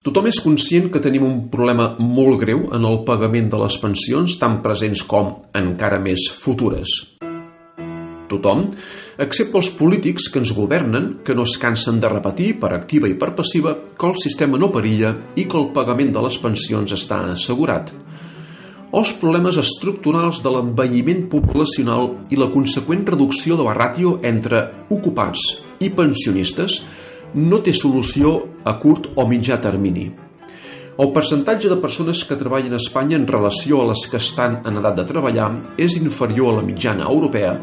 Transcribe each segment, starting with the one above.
Tothom és conscient que tenim un problema molt greu en el pagament de les pensions, tant presents com encara més futures. Tothom, excepte els polítics que ens governen, que no es cansen de repetir, per activa i per passiva, que el sistema no perilla i que el pagament de les pensions està assegurat. Els problemes estructurals de l'envelliment poblacional i la conseqüent reducció de la ràtio entre ocupats i pensionistes no té solució a curt o mitjà termini. El percentatge de persones que treballen a Espanya en relació a les que estan en edat de treballar és inferior a la mitjana europea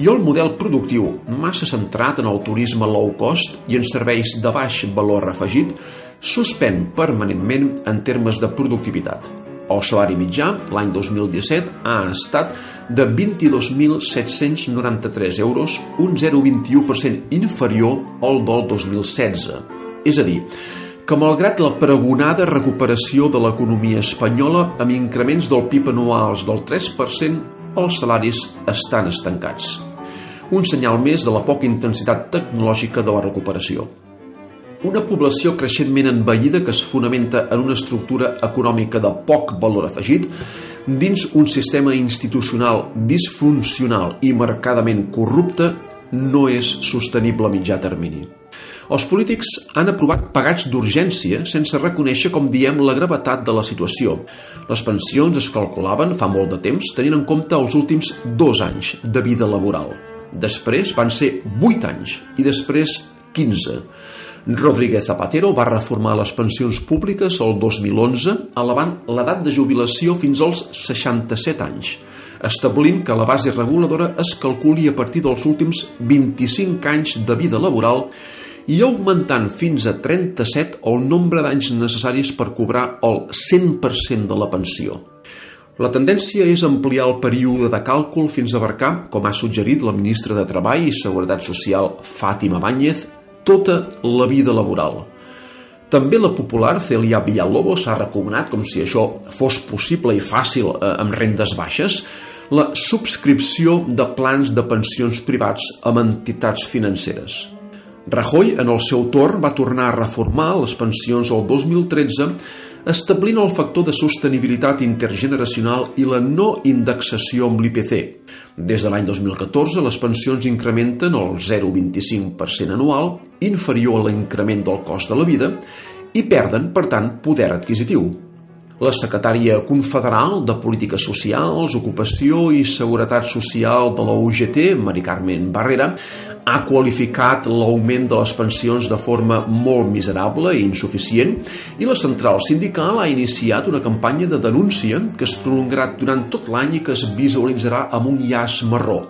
i el model productiu, massa centrat en el turisme low cost i en serveis de baix valor afegit, suspèn permanentment en termes de productivitat. El salari mitjà l'any 2017 ha estat de 22.793 euros, un 0,21% inferior al del 2016. És a dir, que malgrat la pregonada recuperació de l'economia espanyola amb increments del PIB anuals del 3%, els salaris estan estancats. Un senyal més de la poca intensitat tecnològica de la recuperació. Una població creixentment envellida que es fonamenta en una estructura econòmica de poc valor afegit dins un sistema institucional disfuncional i marcadament corrupte no és sostenible a mitjà termini. Els polítics han aprovat pagats d'urgència sense reconèixer, com diem, la gravetat de la situació. Les pensions es calculaven fa molt de temps tenint en compte els últims dos anys de vida laboral. Després van ser 8 anys i després 15. Rodríguez Zapatero va reformar les pensions públiques el 2011, elevant l'edat de jubilació fins als 67 anys, establint que la base reguladora es calculi a partir dels últims 25 anys de vida laboral i augmentant fins a 37 el nombre d'anys necessaris per cobrar el 100% de la pensió. La tendència és ampliar el període de càlcul fins a abarcar, com ha suggerit la ministra de Treball i Seguretat Social Fàtima Báñez, tota la vida laboral. També la popular Celia Villalobos ha recomanat, com si això fos possible i fàcil eh, amb rendes baixes, la subscripció de plans de pensions privats amb entitats financeres. Rajoy, en el seu torn, va tornar a reformar les pensions el 2013 establint el factor de sostenibilitat intergeneracional i la no indexació amb l'IPC. Des de l'any 2014, les pensions incrementen el 0,25% anual, inferior a l'increment del cost de la vida, i perden, per tant, poder adquisitiu. La secretària confederal de Polítiques Socials, Ocupació i Seguretat Social de la UGT, Mari Carmen Barrera, ha qualificat l'augment de les pensions de forma molt miserable i insuficient i la central sindical ha iniciat una campanya de denúncia que es prolongarà durant tot l'any i que es visualitzarà amb un llaç marró.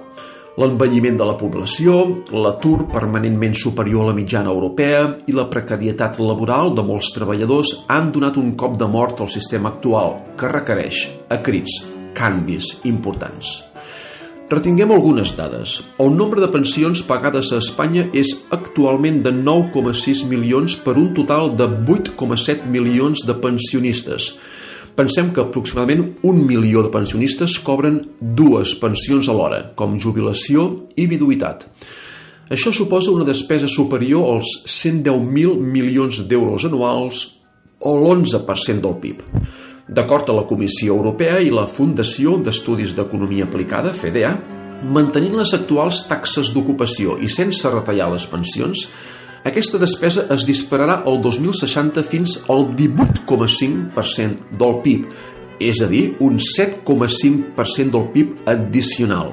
L'envelliment de la població, l'atur permanentment superior a la mitjana europea i la precarietat laboral de molts treballadors han donat un cop de mort al sistema actual, que requereix, a crits, canvis importants. Retinguem algunes dades. El nombre de pensions pagades a Espanya és actualment de 9,6 milions per un total de 8,7 milions de pensionistes. Pensem que aproximadament un milió de pensionistes cobren dues pensions alhora, com jubilació i viduïtat. Això suposa una despesa superior als 110.000 milions d'euros anuals o l'11% del PIB. D'acord a la Comissió Europea i la Fundació d'Estudis d'Economia Aplicada, FEDEA, mantenint les actuals taxes d'ocupació i sense retallar les pensions, aquesta despesa es dispararà el 2060 fins al 18,5% del PIB, és a dir, un 7,5% del PIB addicional.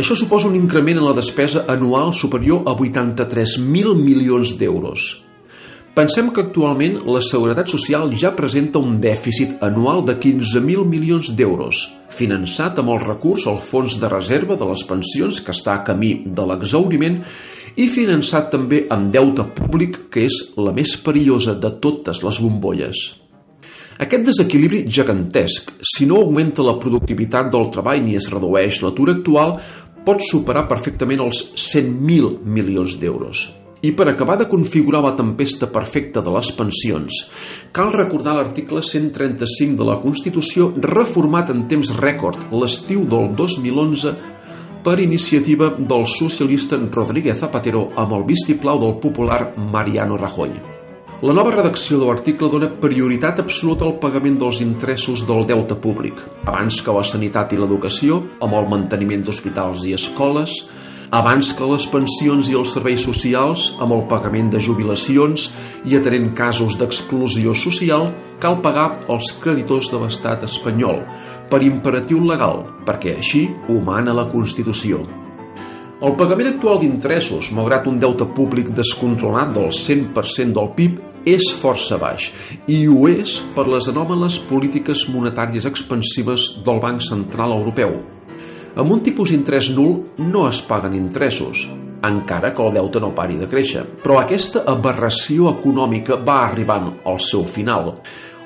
Això suposa un increment en la despesa anual superior a 83.000 milions d'euros. Pensem que actualment la Seguretat Social ja presenta un dèficit anual de 15.000 milions d'euros, finançat amb el recurs al Fons de Reserva de les Pensions que està a camí de l'exauriment i finançat també amb deute públic que és la més perillosa de totes les bombolles. Aquest desequilibri gegantesc, si no augmenta la productivitat del treball ni es redueix l'atur actual, pot superar perfectament els 100.000 milions d'euros. I per acabar de configurar la tempesta perfecta de les pensions, cal recordar l'article 135 de la Constitució reformat en temps rècord l'estiu del 2011 per iniciativa del socialista Rodríguez Zapatero amb el vistiplau del popular Mariano Rajoy. La nova redacció de l'article dona prioritat absoluta al pagament dels interessos del deute públic, abans que la sanitat i l'educació, amb el manteniment d'hospitals i escoles, abans que les pensions i els serveis socials, amb el pagament de jubilacions i atenent casos d'exclusió social, cal pagar els creditors de l'estat espanyol, per imperatiu legal, perquè així ho mana la Constitució. El pagament actual d'interessos, malgrat un deute públic descontrolat del 100% del PIB, és força baix i ho és per les anòmales polítiques monetàries expansives del Banc Central Europeu. Amb un tipus d'interès nul no es paguen interessos, encara que el deute no pari de créixer. Però aquesta aberració econòmica va arribant al seu final.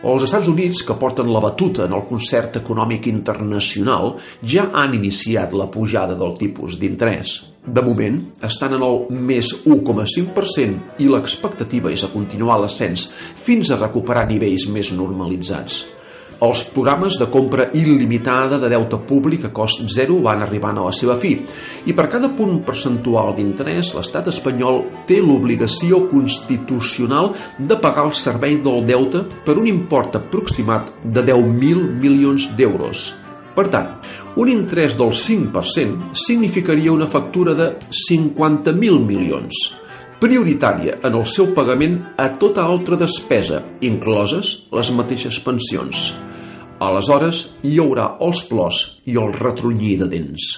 Els Estats Units, que porten la batuta en el concert econòmic internacional, ja han iniciat la pujada del tipus d'interès. De moment, estan en el més 1,5% i l'expectativa és a continuar l'ascens fins a recuperar nivells més normalitzats. Els programes de compra il·limitada de deute públic a cost zero van arribant a la seva fi i per cada punt percentual d'interès l'estat espanyol té l'obligació constitucional de pagar el servei del deute per un import aproximat de 10.000 milions d'euros. Per tant, un interès del 5% significaria una factura de 50.000 milions prioritària en el seu pagament a tota altra despesa, incloses les mateixes pensions. Aleshores hi haurà els plors i el retronyir de dents.